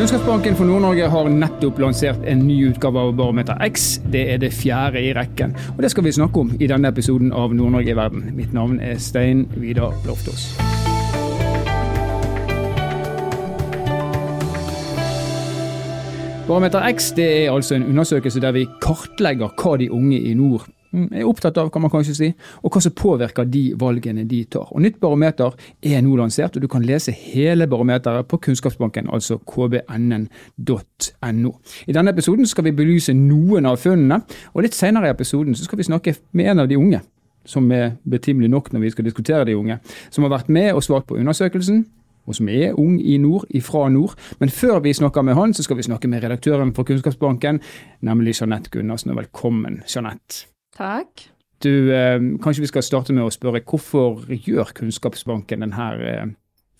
Kunnskapsbanken for Nord-Norge har nettopp lansert en ny utgave av Barometer X. Det er det fjerde i rekken, og det skal vi snakke om i denne episoden av Nord-Norge i verden. Mitt navn er Stein Vidar Loftaas. Barometer X er altså en undersøkelse der vi kartlegger hva de unge i nord er opptatt av, kan man kanskje si, og hva som påvirker de valgene de tar. Og Nytt barometer er nå lansert, og du kan lese hele barometeret på Kunnskapsbanken, altså kbnn.no. I denne episoden skal vi belyse noen av funnene, og litt senere i episoden så skal vi snakke med en av de unge, som er betimelig nok når vi skal diskutere de unge, som har vært med og svart på undersøkelsen, og som er ung i nord, ifra nord. Men før vi snakker med han, så skal vi snakke med redaktøren for Kunnskapsbanken, nemlig Jeanette Gundersen. Og velkommen, Jeanette. Takk. Du, eh, Kanskje vi skal starte med å spørre hvorfor gjør Kunnskapsbanken denne eh,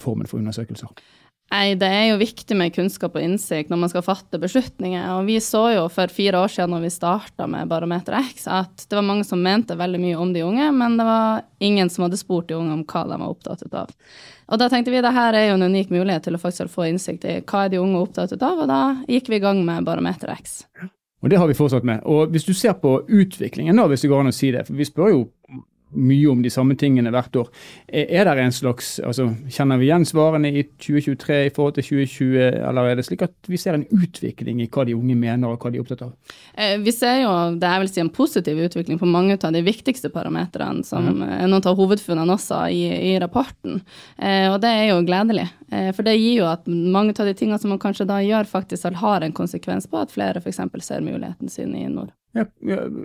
formen for undersøkelser? Nei, Det er jo viktig med kunnskap og innsikt når man skal fatte beslutninger. og Vi så jo for fire år siden når vi starta med Barometer X, at det var mange som mente veldig mye om de unge, men det var ingen som hadde spurt de unge om hva de var opptatt av. Og Da tenkte vi at dette er jo en unik mulighet til å faktisk få innsikt i hva er de unge opptatt av, og da gikk vi i gang med Barometer X. Og det har vi fortsatt med. Og hvis du ser på utviklingen, da, hvis det går an å si det, for vi spør jo mye om de samme tingene hvert år. Er det en slags, altså Kjenner vi igjen svarene i 2023 i forhold til 2020, eller er det slik at vi ser en utvikling i hva de unge mener og hva de er opptatt av? Eh, vi ser jo det er vel si en positiv utvikling på mange av de viktigste parametrene, som mm. noen av hovedfunnene også i, i rapporten. Eh, og det er jo gledelig. For det gir jo at mange av de tingene som man kanskje da gjør, faktisk har en konsekvens på at flere f.eks. ser muligheten sin i nord. Ja,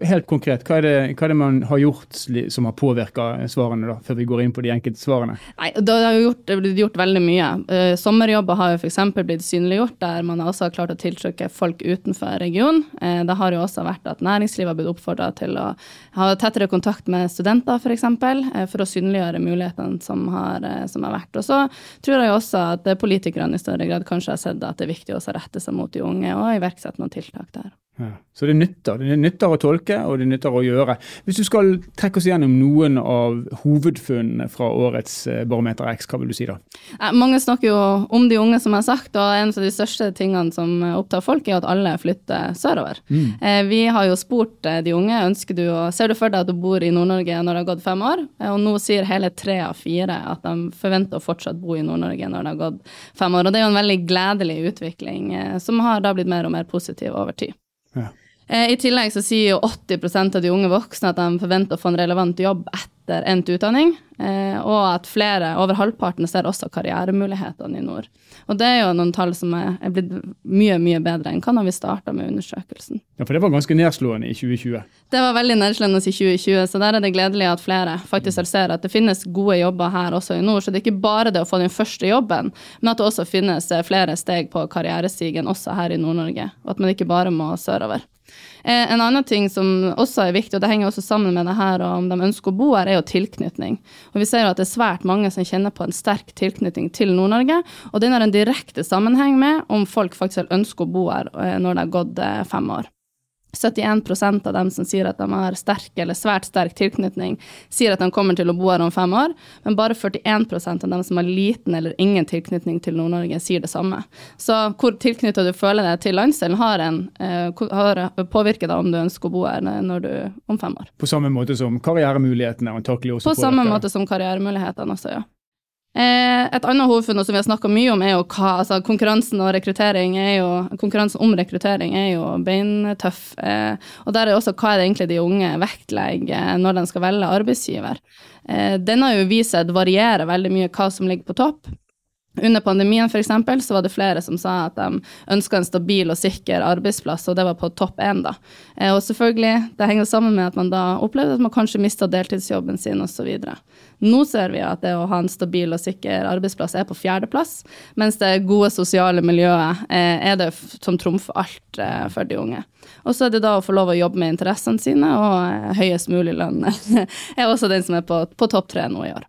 helt konkret, hva er, det, hva er, det, man har gjort som har påvirka svarene, da, før vi går inn på de enkelte svarene? Nei, Det har gjort, det blitt gjort veldig mye. Uh, sommerjobber har jo f.eks. blitt synliggjort, der man også har klart å tiltrykke folk utenfor regionen. Uh, det har jo også vært at næringslivet har blitt oppfordra til å ha tettere kontakt med studenter, f.eks., for, eksempel, uh, for å synliggjøre mulighetene som har, som har, vært. Og så tror jeg også at politikerne i større grad kanskje har sett at det er viktig å rette seg mot de unge og iverksette noen tiltak der. Ja. Så det nytter. Det nytter å tolke, og det nytter å gjøre. Hvis du skal trekke oss gjennom noen av hovedfunnene fra årets eh, Barometer X, hva vil du si da? Mange snakker jo om de unge, som jeg har sagt, og en av de største tingene som opptar folk, er at alle flytter sørover. Mm. Eh, vi har jo spurt eh, de unge ønsker du å, ser du for deg at du bor i Nord-Norge når det har gått fem år, og nå sier hele tre av fire at de forventer å fortsatt bo i Nord-Norge når det har gått fem år. Og det er jo en veldig gledelig utvikling, som har da blitt mer og mer positiv over tid. Ja. Eh, I tillegg så sier jo 80% av de unge voksne at de forventer å få en relevant jobb etter endt utdanning, eh, og at flere, over halvparten, ser også karrieremulighetene i nord. Og det er jo noen tall som er blitt mye mye bedre enn hva da vi starta med undersøkelsen. Ja, For det var ganske nedslående i 2020? Det var veldig nedslående i 2020, så der er det gledelig at flere faktisk ser at det finnes gode jobber her også i nord. Så det er ikke bare det å få den første jobben, men at det også finnes flere steg på karrierestigen også her i Nord-Norge. Og at man ikke bare må sørover. Eh, en annen ting som også er viktig, og det henger også sammen med det her om de ønsker å bo her, er jo tilknytning. Og Vi ser jo at det er svært mange som kjenner på en sterk tilknytning til Nord-Norge. Og den har en direkte sammenheng med om folk faktisk ønsker å bo her eh, når det har gått eh, fem år. 71% av dem som sier at de har sterk eller svært sterk tilknytning, sier at de kommer til å bo her om fem år, men bare 41% av dem som har liten eller ingen tilknytning til Nord-Norge, sier det samme. Så hvor tilknyttet du føler deg til landsdelen, har, en, har påvirker deg om du ønsker å bo her du, om fem år. På samme måte som karrieremulighetene antakelig også På samme måte som karrieremulighetene også, ja. Eh, et annet hovedfunn som vi har snakka mye om, er jo hva altså konkurransen jo, konkurransen om rekruttering er jo beintøff. Eh, og der er også hva er det egentlig de unge vektlegger når de skal velge arbeidsgiver. Eh, den har jo vist seg å variere veldig mye hva som ligger på topp. Under pandemien for eksempel, så var det flere som sa at de ønska en stabil og sikker arbeidsplass, og det var på topp én. Eh, og selvfølgelig, det henger sammen med at man da opplevde at man kanskje mista deltidsjobben sin osv. Nå ser vi at det å ha en stabil og sikker arbeidsplass er på fjerdeplass, mens det gode sosiale miljøet eh, er det som trumfer alt eh, for de unge. Og så er det da å få lov å jobbe med interessene sine, og høyest mulig lønn er også den som er på, på topp tre nå i år.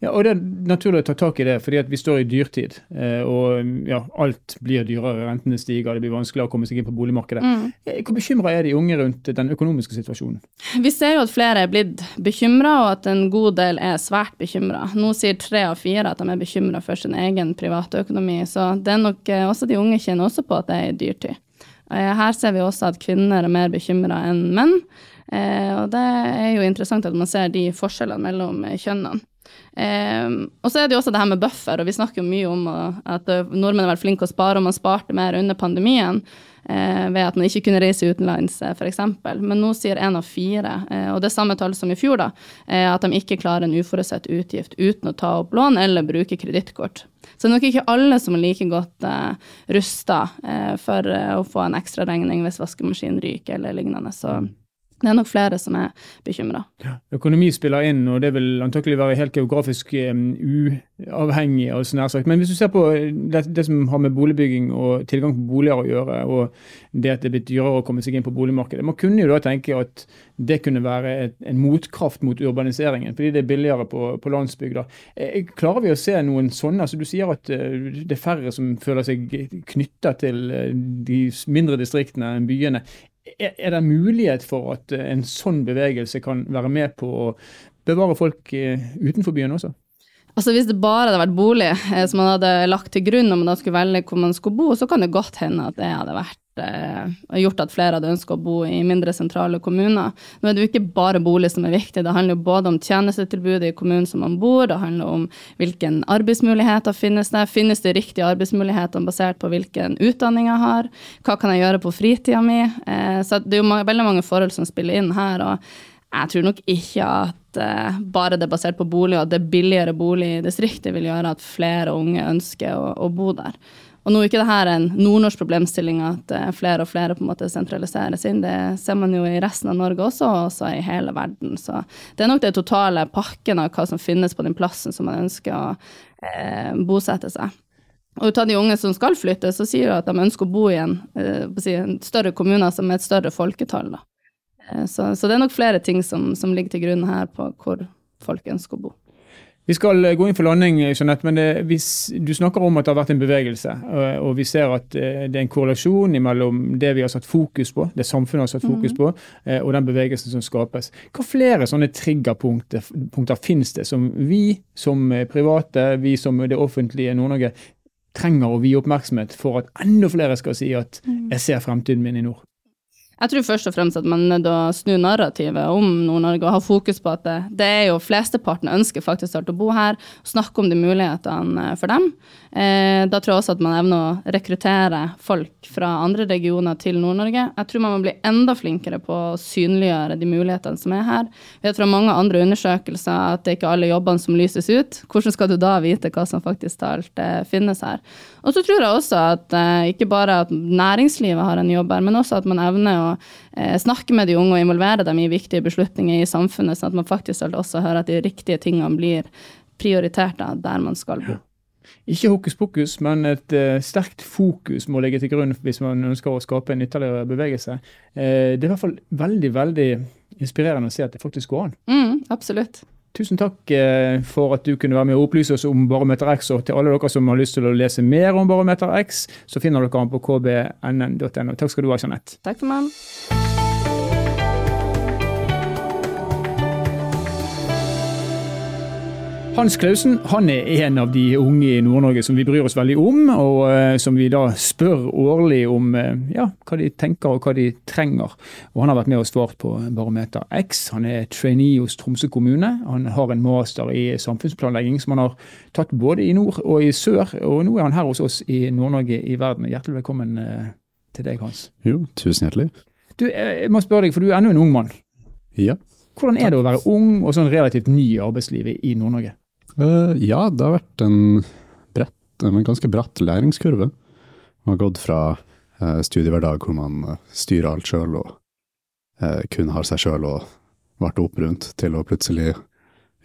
Ja, og Det er naturlig å ta tak i det, fordi vi står i dyrtid. Eh, og ja, alt blir dyrere. Rentene stiger, det blir vanskeligere å komme seg inn på boligmarkedet. Mm. Eh, hvor bekymra er de unge rundt den økonomiske situasjonen? Vi ser jo at flere er blitt bekymra, og at en god del er svært bekymra. Nå sier tre av fire at de er bekymra for sin egen private økonomi, så det er nok eh, også de unge kjenner også på at det er dyrtid. Her ser vi også at kvinner er mer bekymra enn menn. Og det er jo interessant at man ser de forskjellene mellom kjønnene. Um, og så er det jo også det her med buffer, og vi snakker jo mye om at nordmenn har vært flinke å spare, og man sparte mer under pandemien uh, ved at man ikke kunne reise utenlands, uh, f.eks. Men nå sier én av fire, uh, og det er samme tall som i fjor, da, at de ikke klarer en uforutsett utgift uten å ta opp lån eller bruke kredittkort. Så det er nok ikke alle som er like godt uh, rusta for å få en ekstraregning hvis vaskemaskinen ryker eller lignende. Så det er nok flere som er bekymra. Ja, økonomi spiller inn, og det vil antakelig være helt geografisk um, uavhengig. Altså nær sagt. Men hvis du ser på det, det, som har med boligbygging og tilgang på boliger å gjøre, og det at det er blitt dyrere å komme seg inn på boligmarkedet Man kunne jo da tenke at det kunne være et, en motkraft mot urbaniseringen, fordi det er billigere på, på landsbygda. Eh, klarer vi å se noen sånne? Altså, du sier at det er færre som føler seg knytta til de mindre distriktene enn byene er det mulighet for at eh, en sånn bevegelse kan være med på å bevare folk eh, utenfor byen også? Altså Hvis det bare hadde vært bolig eh, som man hadde lagt til grunn når man da skulle velge hvor man skulle bo, så kan det godt hende at det hadde vært gjort at flere hadde ønska å bo i mindre sentrale kommuner. Nå er det jo ikke bare bolig som er viktig, det handler jo både om tjenestetilbudet i kommunen som man bor, det handler om hvilken arbeidsmuligheter finnes det, finnes det riktige arbeidsmuligheter basert på hvilken utdanning jeg har, hva kan jeg gjøre på fritida mi? Eh, så det er jo veldig mange forhold som spiller inn her. og jeg tror nok ikke at uh, bare det er basert på bolig, og at det er billigere bolig i distriktet, vil gjøre at flere unge ønsker å, å bo der. Og nå er ikke dette en nordnorsk problemstilling at eh, flere og flere på en måte sentraliseres inn. Det ser man jo i resten av Norge også, og også i hele verden. Så det er nok det totale pakken av hva som finnes på den plassen som man ønsker å eh, bosette seg. Og ut av de unge som skal flytte, så sier jo at de ønsker å bo i en, eh, en større kommune som er et større folketall. Eh, så, så, det er nok flere ting som, som ligger til grunn her på hvor folk ønsker å bo. Vi skal eh, gå inn for landing, Jeanette, men det, eh, hvis, du snakker om at det har vært en bevegelse. Eh, og vi ser at det er en korrelasjon mellom det vi har satt fokus på, det samfunnet har satt fokus mhm. på, og den bevegelsen som skapes. Hva flere sånne triggerpunkter finnes det som vi som private, vi som det offentlige Nord-Norge, trenger å vie oppmerksomhet for at enda flere skal si at mhm. jeg ser fremtiden min i nord? Jeg tror først og fremst at man er nødt til å snu narrativet om Nord-Norge og ha fokus på at det, det er jo flesteparten ønsker faktisk å bo her, snakke om de mulighetene eh, for dem. Eh, da tror jeg også at man evner å rekruttere folk fra andre regioner til Nord-Norge. Jeg tror man må bli enda flinkere på å synliggjøre de mulighetene som er her. Vi vet fra mange andre undersøkelser at det er ikke alle jobbene som lyses ut. Hvordan skal du da vite hva som faktisk talt eh, finnes her? Og så tror jeg også at eh, ikke bare at næringslivet har en jobb her, men også at man evner å eh, snakke med de unge og involvere dem i viktige beslutninger i samfunnet, sånn at man faktisk også hører at de riktige tingene blir prioritert da, der man skal bo. Ikke hokus pokus, men et uh, sterkt fokus må ligge til grunn hvis man ønsker å skape en ytterligere bevegelse. Uh, det er i hvert fall veldig veldig inspirerende å se at det faktisk går an. Mm, absolutt. Tusen takk eh, for at du kunne være med og opplyse oss om Barometer X. Og til alle dere som har lyst til å lese mer om Barometer X, så finner dere den på kbnn.no. Takk skal du ha, Jeanette. Takk for meg. Hans Klausen han er en av de unge i Nord-Norge som vi bryr oss veldig om, og uh, som vi da spør årlig om uh, ja, hva de tenker og hva de trenger. Og Han har vært med og svart på Barometer X. Han er trainee hos Tromsø kommune. Han har en master i samfunnsplanlegging som han har tatt både i nord og i sør. Og nå er han her hos oss i Nord-Norge i verden. Hjertelig velkommen uh, til deg, Hans. Jo, tusen hjertelig. Du, Jeg må spørre deg, for du er ennå en ung mann. Ja. Hvordan er det å være ung og sånn relativt ny i arbeidslivet i Nord-Norge? Uh, ja, det har vært en brett, en ganske bratt læringskurve. Man har gått fra uh, studiehverdag hvor man uh, styrer alt sjøl og kun har seg sjøl og varte opp rundt, til å plutselig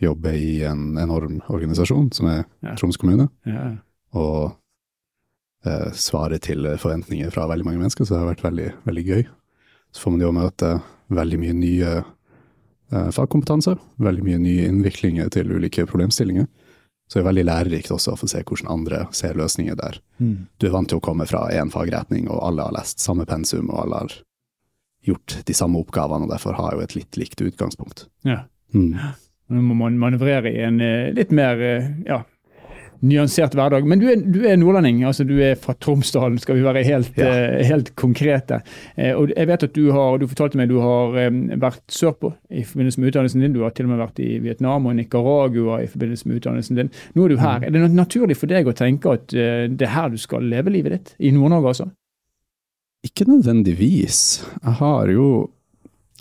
jobbe i en enorm organisasjon som er ja. Troms kommune. Ja. Og svare til forventninger fra veldig mange mennesker, så det har vært veldig, veldig gøy. Så får man jo møte veldig mye nye fagkompetanse. Veldig mye nye innviklinger til ulike problemstillinger. Så det er veldig lærerikt også å få se hvordan andre ser løsninger der. Mm. Du er vant til å komme fra én fagretning, og alle har lest samme pensum, og alle har gjort de samme oppgavene, og derfor har jo et litt likt utgangspunkt. Ja. Mm. Nå må man manøvrere i en eh, litt mer eh, ja, nyansert hverdag. Men du er, du er nordlending, altså du er fra Tromsdalen, skal vi være helt, Ja. uh, helt konkrete. Uh, og jeg vet at du har, du fortalte meg du har um, vært sørpå i forbindelse med utdannelsen din. Du har til og med vært i Vietnam og Nicaragua i forbindelse med utdannelsen din. Nå er du her. Er det naturlig for deg å tenke at uh, det er her du skal leve livet ditt? I Nord-Norge, altså? Ikke nødvendigvis. Jeg har jo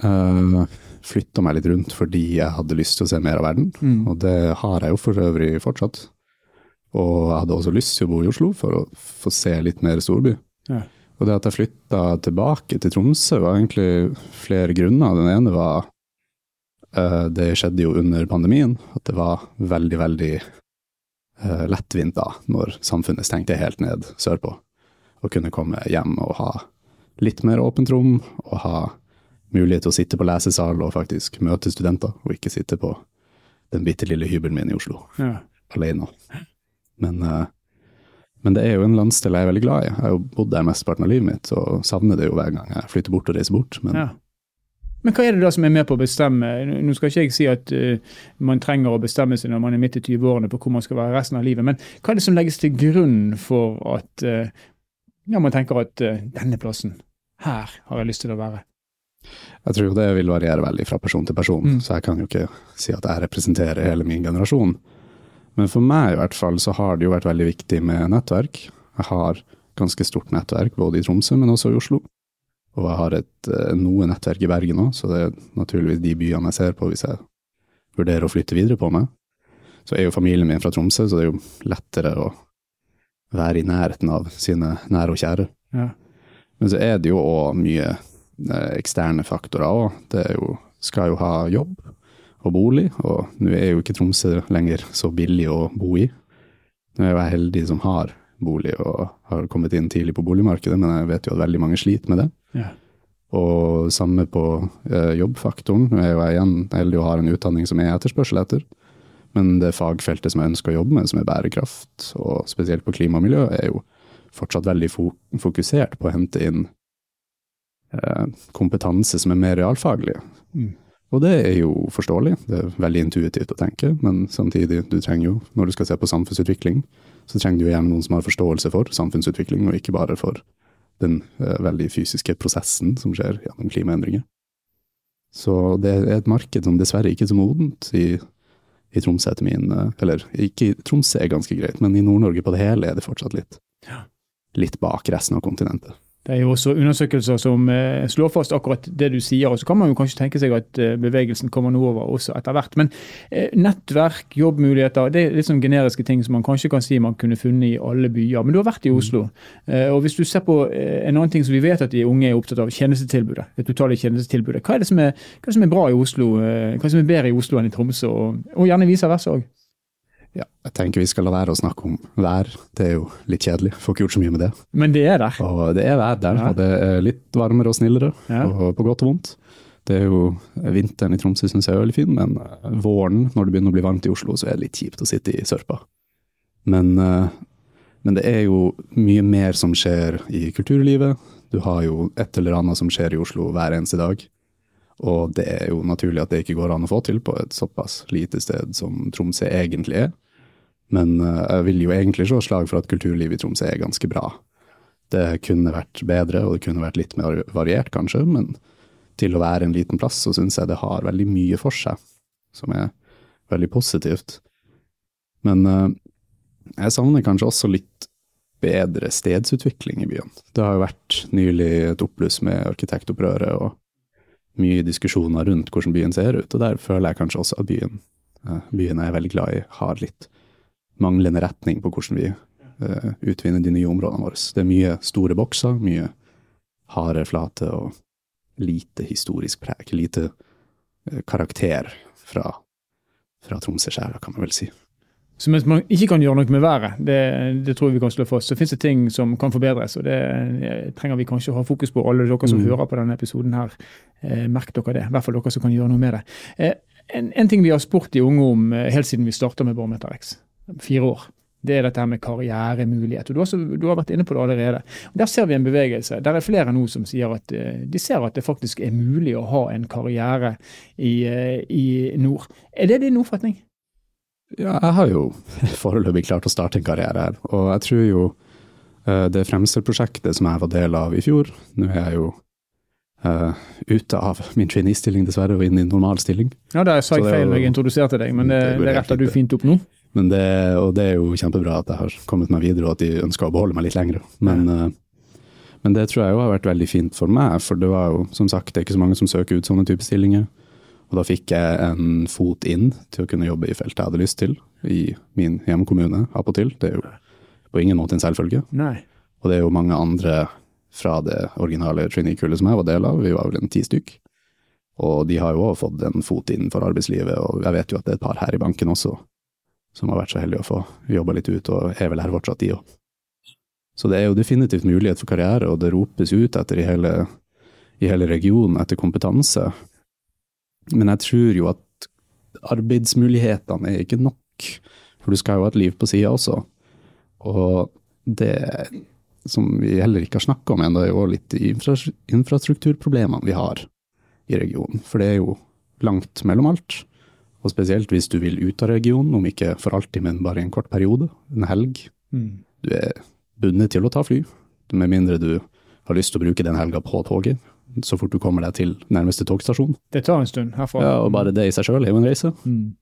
uh, flytta meg litt rundt fordi jeg hadde lyst til å se mer av verden, Mm. og det har jeg jo for øvrig fortsatt. Og jeg hadde også lyst til å bo i Oslo for å få se litt mer storby. Ja. Og det at jeg flytta tilbake til Tromsø var egentlig flere grunner. Den ene var uh, Det skjedde jo under pandemien, at det var veldig, veldig uh, lettvint da, når samfunnet stengte helt ned sørpå. Å kunne komme hjem og ha litt mer åpent rom, og ha mulighet til å sitte på lesesal og faktisk møte studenter, og ikke sitte på den bitte lille hybelen min i Oslo Ja. alene. Men, eh, men det er jo en landsdel jeg er veldig glad i. Jeg har jo bodd der mesteparten av livet mitt, og savner det jo hver gang jeg flytter bort og reiser bort. Men Ja. Men hva er det da som er med på å bestemme? Nå skal ikke jeg si at uh, man trenger å bestemme seg når man er midt i 20-årene på hvor man skal være resten av livet, men hva er det som legges til grunn for at uh, ja, man tenker at uh, denne plassen, her har jeg lyst til å være? jeg tror jo det vil variere veldig fra person til person, Mm. så jeg kan jo ikke si at jeg representerer hele min generasjon. Men for meg i hvert fall så har det jo vært veldig viktig med nettverk. Jeg har ganske stort nettverk både i Tromsø, men også i Oslo. Og jeg har et, eh, noe nettverk i Bergen òg, så det er naturligvis de byene jeg ser på hvis jeg vurderer å flytte videre på meg. Så er jo familien min fra Tromsø, så det er jo lettere å være i nærheten av sine nære og kjære. Ja. Men så er det jo òg mye eh, eksterne faktorer òg. Det jo, skal jo ha jobb og bolig, og nå er jo ikke Tromsø lenger så billig å bo i. Nå er jo jeg heldig som har bolig og har kommet inn tidlig på boligmarkedet, men jeg vet jo at veldig mange sliter med det. Ja. Og samme på eh, jobbfaktoren. Nå er jo jeg igjen heldig og har en utdanning som er etterspørsel etter. Men det fagfeltet som jeg ønsker å jobbe med, som er bærekraft, og spesielt på klima og miljø, er jo fortsatt veldig fokusert på å hente inn eh, kompetanse som er mer realfaglig. Mm. Og det er jo forståelig, det er veldig intuitivt å tenke, men samtidig, du trenger jo, når du skal se på samfunnsutvikling, så trenger du gjerne noen som har forståelse for samfunnsutvikling, og ikke bare for den uh, veldig fysiske prosessen som skjer gjennom klimaendringer. Så det er et marked som dessverre ikke er så modent i, i Tromsø etter min eh, Eller ikke Tromsø er ganske greit, men i Nord-Norge på det hele er det fortsatt litt, litt bak resten av kontinentet. Det er jo også undersøkelser som eh, slår fast akkurat det du sier. og Så kan man jo kanskje tenke seg at eh, bevegelsen kommer noe over også etter hvert. Men eh, nettverk, jobbmuligheter, det er litt sånn generiske ting som man kanskje kan si man kunne funnet i alle byer. Men du har vært i Oslo. Eh, og hvis du ser på en annen ting som vi vet at de unge er opptatt av, tjenestetilbudet. Det totale tjenestetilbudet. Hva er det som er, hva er, det som er bra i Oslo? Hva er det som er bedre i Oslo enn i Tromsø? Og, og gjerne vice versa òg. Ja, jeg tenker vi skal la være å snakke om vær, det er jo litt kjedelig. Får ikke gjort så mye med det. Men det er der. Og det er vær der, Ja. og det er litt varmere og snillere, Ja. og på godt og vondt. Det er jo Vinteren i Tromsø syns jeg er veldig fin, men eh, våren, når det begynner å bli varmt i Oslo, så er det litt kjipt å sitte i sørpa. Men, eh, men det er jo mye mer som skjer i kulturlivet. Du har jo et eller annet som skjer i Oslo hver eneste dag. Og det er jo naturlig at det ikke går an å få til på et såpass lite sted som Tromsø egentlig er. Men eh, jeg vil jo egentlig slå slag for at kulturlivet i Tromsø er ganske bra. Det kunne vært bedre, og det kunne vært litt mer variert kanskje, men til å være en liten plass, så syns jeg det har veldig mye for seg, som er veldig positivt. Men eh, jeg savner kanskje også litt bedre stedsutvikling i byen. Det har jo vært nylig et oppbluss med arkitektopprøret og mye diskusjoner rundt hvordan byen ser ut, og der føler jeg kanskje også at byen, eh, byen jeg er veldig glad i, har litt manglende retning på hvordan vi uh, utvinner de nye områdene våre. Det er mye store bokser, mye harde flater og lite historisk preg. Lite uh, karakter fra, fra Tromsø-skjæra, kan man vel si. Så mens man ikke kan gjøre noe med været, det, det tror jeg vi kan slå fast, så finnes det ting som kan forbedres. og Det trenger vi kanskje å ha fokus på, alle dere som Mm. hører på denne episoden her. Eh, merk dere det. I hvert fall dere som kan gjøre noe med det. Eh, en, en ting vi har spurt de unge om eh, helt siden vi starta med Barometer X, fire år. Det er dette her med karrieremulighet. og Du også, du har vært inne på det allerede. Der ser vi en bevegelse. Der er flere nå som sier at eh, de ser at det faktisk er mulig å ha en karriere i, eh, i nord. Er det din oppfatning? Ja, jeg har jo foreløpig klart å starte en karriere her, og jeg tror jo eh, det Fremser-prosjektet som jeg var del av i fjor Nå er jeg jo uh, ute av min trainee-stilling dessverre, og inn i normal stilling. Ja, der sa jeg feil da jeg introduserte deg, men det, det, det retter du fint opp nå. Men det, og det er jo kjempebra at jeg har kommet meg videre, og at de ønsker å beholde meg litt lenger. Men, ja. uh, men det tror jeg jo har vært veldig fint for meg, for det var jo som sagt det er ikke så mange som søker ut sånne type stillinger. Og da fikk jeg en fot inn til å kunne jobbe i feltet jeg hadde lyst til, i min hjemkommune appåtil. Det er jo på ingen måte en selvfølge. Nei. Og det er jo mange andre fra det originale trainee-kullet som jeg var del av, vi var vel en ti stykk. Og de har jo òg fått en fot innenfor arbeidslivet, og jeg vet jo at det er et par her i banken også som har vært så heldige å få jobba litt ut, og er vel her fortsatt, de òg. Så det er jo definitivt mulighet for karriere, og det ropes ut etter i hele, i hele regionen etter kompetanse. Men jeg tror jo at arbeidsmulighetene er ikke nok, for du skal jo ha et liv på sida også. Og det som vi heller ikke har snakka om ennå, er jo litt infrastrukturproblemene vi har i regionen. For det er jo langt mellom alt. Og spesielt hvis du vil ut av regionen, om ikke for alltid, men bare i en kort periode, en helg. Mm. Du er bundet til å ta fly, med mindre du har lyst til å bruke den helga på toget. Så fort du kommer deg til nærmeste togstasjon. Det tar en stund herfra. Ja, og bare det i seg sjøl er jo en reise. Mm.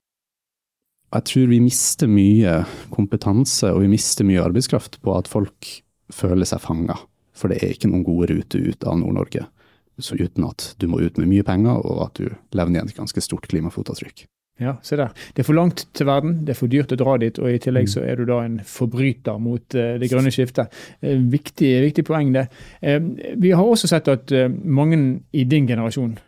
Jeg tror vi mister mye kompetanse og vi mister mye arbeidskraft på at folk føler seg fanga. For det er ikke noen gode ruter ut av Nord-Norge uten at du må ut med mye penger, og at du levner igjen et ganske stort klimafotavtrykk. Ja, se der. Det er for langt til verden, det er for dyrt å dra dit, og i tillegg mm. så er du da en forbryter mot uh, det grønne skiftet. Uh, viktig, viktig, poeng, det. Uh, vi har også sett at mange i din generasjon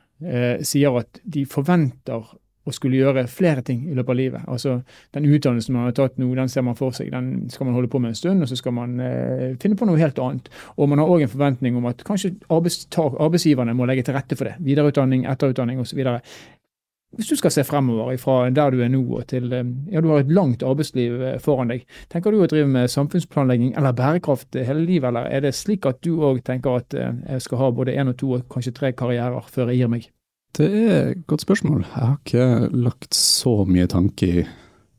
sier at de forventer å skulle gjøre flere ting i løpet av livet. Altså, Den utdannelsen man har tatt nå, den ser man for seg, den skal man holde på med en stund, og så skal man eh, finne på noe helt annet. Og man har òg en forventning om at kanskje arbeidsgiverne må legge til rette for det. Videreutdanning, etterutdanning osv. Hvis du skal se fremover fra der du er nå og til eh, ja, du har et langt arbeidsliv eh, foran deg, tenker du å drive med samfunnsplanlegging eller bærekraft hele livet, eller er det slik at du òg tenker at eh, jeg skal ha både én og to og kanskje tre karrierer før jeg gir meg? Det er et godt spørsmål. Jeg har ikke lagt så mye tanke i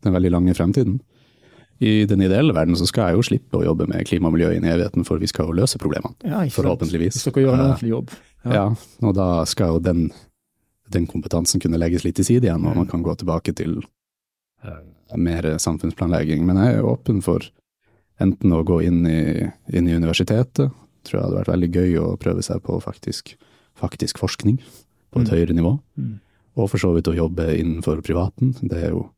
den veldig lange fremtiden. I den ideelle verden så skal jeg jo slippe å jobbe med klima og miljø i evigheten, for vi skal jo løse problemene. Ja, forhåpentligvis. Hvis dere gjør en ordentlig jobb. Ja. ja, og da skal jo den, den, kompetansen kunne legges litt til side igjen, og man kan gå tilbake til mer samfunnsplanlegging. Men jeg er åpen for enten å gå inn i, inn i universitetet, tror jeg hadde vært veldig gøy å prøve seg på faktisk, faktisk forskning på et mm. høyere nivå. Mm. Og for så vidt å jobbe innenfor privaten. Det er jo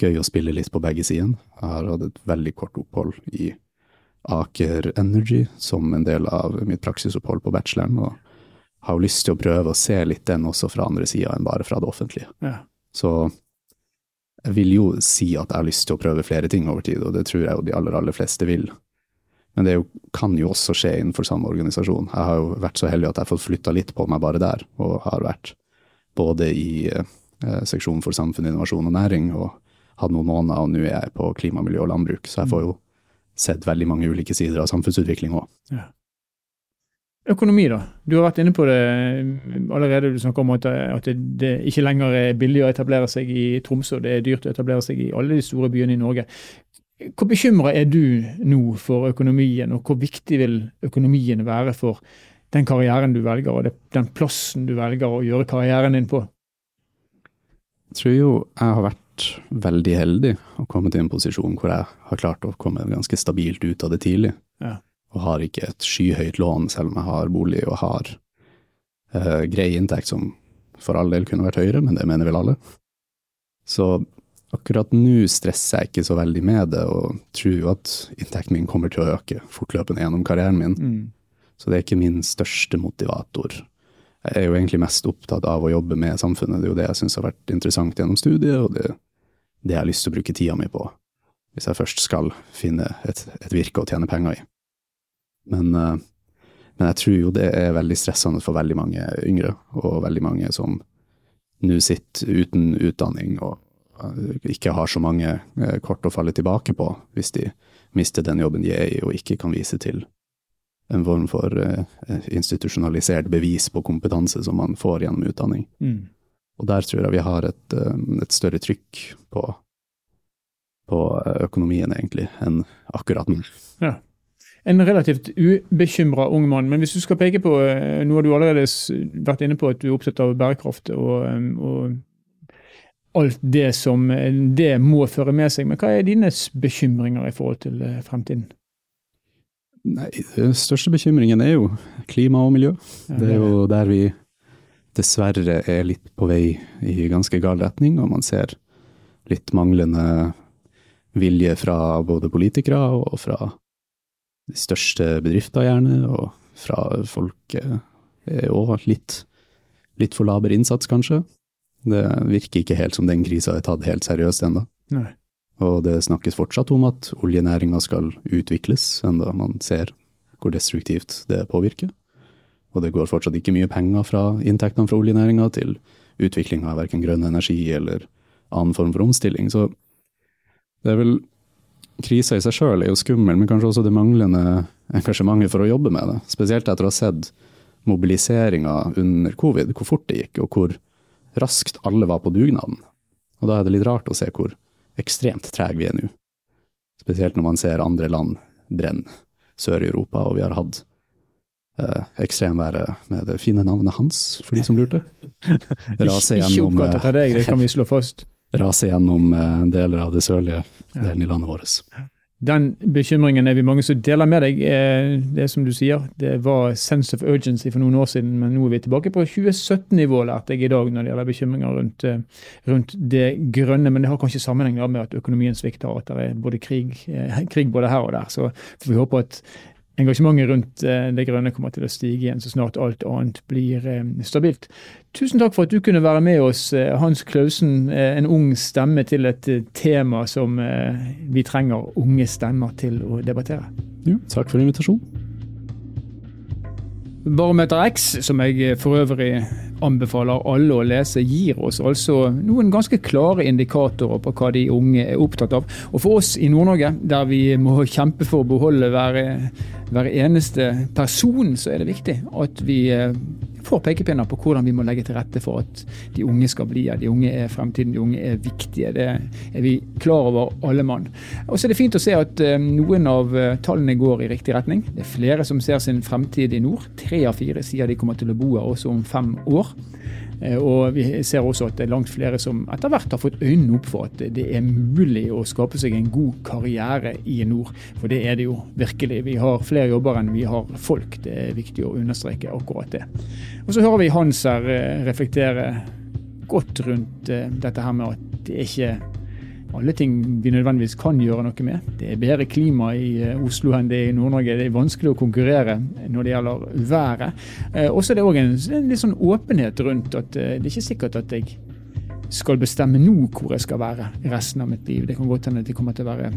gøy å spille litt på begge sider. Jeg har hatt et veldig kort opphold i Aker Energy som en del av mitt praksisopphold på bacheloren, og har jo lyst til å prøve å se litt den også fra andre sida enn bare fra det offentlige. Ja. Så jeg vil jo si at jeg har lyst til å prøve flere ting over tid, og det tror jeg jo de aller, aller fleste vil. Men det jo, kan jo også skje innenfor samme organisasjon. Jeg har jo vært så heldig at jeg har fått flytta litt på meg bare der, og har vært både i eh, seksjonen for samfunn, innovasjon og næring, og hatt noen måneder, og nå er jeg på klima, miljø og landbruk. Så jeg får jo sett veldig mange ulike sider av samfunnsutvikling òg. Ja. Økonomi, da. Du har vært inne på det eh, allerede. Du snakker om at, at det, det, ikke lenger er billig å etablere seg i Tromsø, det er dyrt å etablere seg i alle de store byene i Norge. Hvor bekymra er du nå for økonomien, og hvor viktig vil økonomien være for den karrieren du velger, og den plassen du velger å gjøre karrieren din på? Jeg tror jo jeg har vært veldig heldig og kommet i en posisjon hvor jeg har klart å komme ganske stabilt ut av det tidlig. Ja. Og har ikke et skyhøyt lån, selv om jeg har bolig og har uh, grei inntekt som for all del kunne vært høyere, men det mener vel alle. Så Akkurat nå stresser jeg ikke så veldig med det, og tror jo at inntekten min kommer til å øke fortløpende gjennom karrieren min. Mm. Så det er ikke min største motivator. Jeg er jo egentlig mest opptatt av å jobbe med samfunnet. Det er jo det jeg syns har vært interessant gjennom studiet, og det, det jeg har lyst til å bruke tida mi på. Hvis jeg først skal finne et, et virke å tjene penger i. Men, uh, men jeg tror jo det er veldig stressende for veldig mange yngre, og veldig mange som nå sitter uten utdanning og ikke har så mange eh, kort å falle tilbake på hvis de mister den jobben de er i og ikke kan vise til en form for uh, institusjonalisert bevis på kompetanse som man får gjennom utdanning. Mm. Og der tror jeg vi har et, et større trykk på, på økonomien, egentlig, enn akkurat nå. Ja. En relativt ubekymra ung mann. Men hvis du skal peke på noe du allerede vært inne på at du er opptatt av bærekraft og, og alt det som det må føre med seg. Men hva er dine bekymringer i forhold til eh, fremtiden? Nei, Den største bekymringen er jo klima og miljø. Det er jo der vi dessverre er litt på vei i ganske gal retning, og man ser litt manglende vilje fra både politikere og fra de største bedrifter, gjerne, og fra folk. er jo litt, litt for laber innsats, kanskje. Det virker ikke helt som den krisa er tatt helt seriøst ennå. Og det snakkes fortsatt om at oljenæringa skal utvikles, enda man ser hvor destruktivt det påvirker. Og det går fortsatt ikke mye penger fra inntektene fra oljenæringa til utvikling av verken grønn energi eller annen form for omstilling. Så det er vel Krisa i seg sjøl er jo skummel, men kanskje også det manglende engasjementet for å jobbe med det. Spesielt etter å ha sett mobiliseringa under covid, hvor fort det gikk, og hvor raskt alle var på dugnaden. Og da er det litt rart å se hvor ekstremt trege vi er nå. Spesielt når man ser andre land brenne sør i Europa, og vi har hatt eh, ekstremværet med det fine navnet hans, for de som lurte. Rase gjennom, Ikke oppkalt deg, det kan vi slå fast. Rase gjennom eh, deler av det sørlige delen i landet vårt. Den bekymringen er vi mange som deler med deg. Eh, det som du sier, det var sense of urgency for noen år siden, men nå er vi tilbake på 2017-nivå, lærte jeg i dag, når det gjelder bekymringer rundt, eh, rundt, det grønne. Men det har kanskje sammenheng med at økonomien svikter, og at det er både krig, krig både her og der. Så vi håpe at engasjementet rundt eh, det grønne kommer til å stige igjen så snart alt annet blir eh, stabilt. Tusen takk for at du kunne være med oss, eh, Hans Klausen, en ung stemme til et tema som vi trenger unge stemmer til å debattere. Jo, takk for invitasjonen. Barometer X, som jeg for øvrig anbefaler alle å lese, gir oss altså noen ganske klare indikatorer på hva de unge er opptatt av. Og for oss i Nord-Norge, der vi må kjempe for å beholde hver, hver eneste person, så er det viktig at vi eh, får pekepinner på hvordan vi må legge til rette for at de unge skal bli her. De unge er fremtiden, de unge er viktige. Det er vi klar over alle mann. Og så er det fint å se at eh, noen av eh, tallene går i riktig retning. Det er flere som ser sin fremtid i nord. Tre av fire sier de kommer til å bo her også om fem år. Eh, og vi ser også at det er langt flere som etter hvert har fått øynene opp for at det er mulig å skape seg en god karriere i nord. For det er det jo virkelig. Vi har flere jobber enn vi har folk. Det er viktig å understreke akkurat det. Og så hører vi Hans her eh, reflektere godt rundt eh, dette her med at det ikke alle ting vi nødvendigvis kan gjøre noe med. Det er bedre klima i eh, Oslo enn det er i Nord-Norge. Det er vanskelig å konkurrere når det gjelder været. Eh, og så er det òg en, en litt sånn åpenhet rundt at eh, det er ikke sikkert at jeg skal bestemme nå hvor jeg skal være resten av mitt liv. Det kan godt hende at det kommer til å være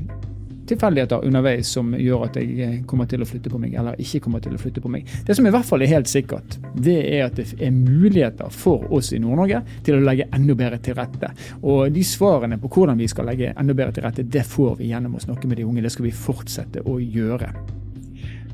tilfeldigheter underveis som gjør at jeg eh, kommer til å flytte på meg, eller ikke kommer til å flytte på meg. Det som i hvert fall er helt sikkert, det er at det er muligheter for oss i Nord-Norge til å legge enda bedre til rette. Og de svarene på hvordan vi skal legge enda bedre til rette, det får vi gjennom å snakke med de unge. Det skal vi fortsette å gjøre.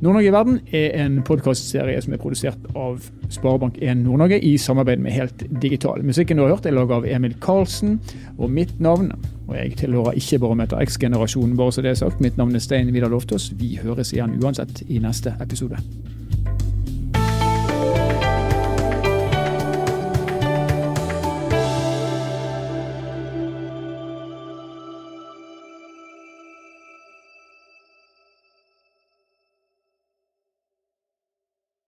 Nord-Norge i verden er en podkastserie som er produsert av Sparebank1 Nord-Norge i samarbeid med Helt Digital. Musikken du har hørt er laget av Emil Karlsen, og mitt navn og jeg tilhører ikke Barometer X-generasjonen, bare så det er sagt. Mitt navn er Stein Vidar Loftaas. Vi høres igjen uansett i neste episode.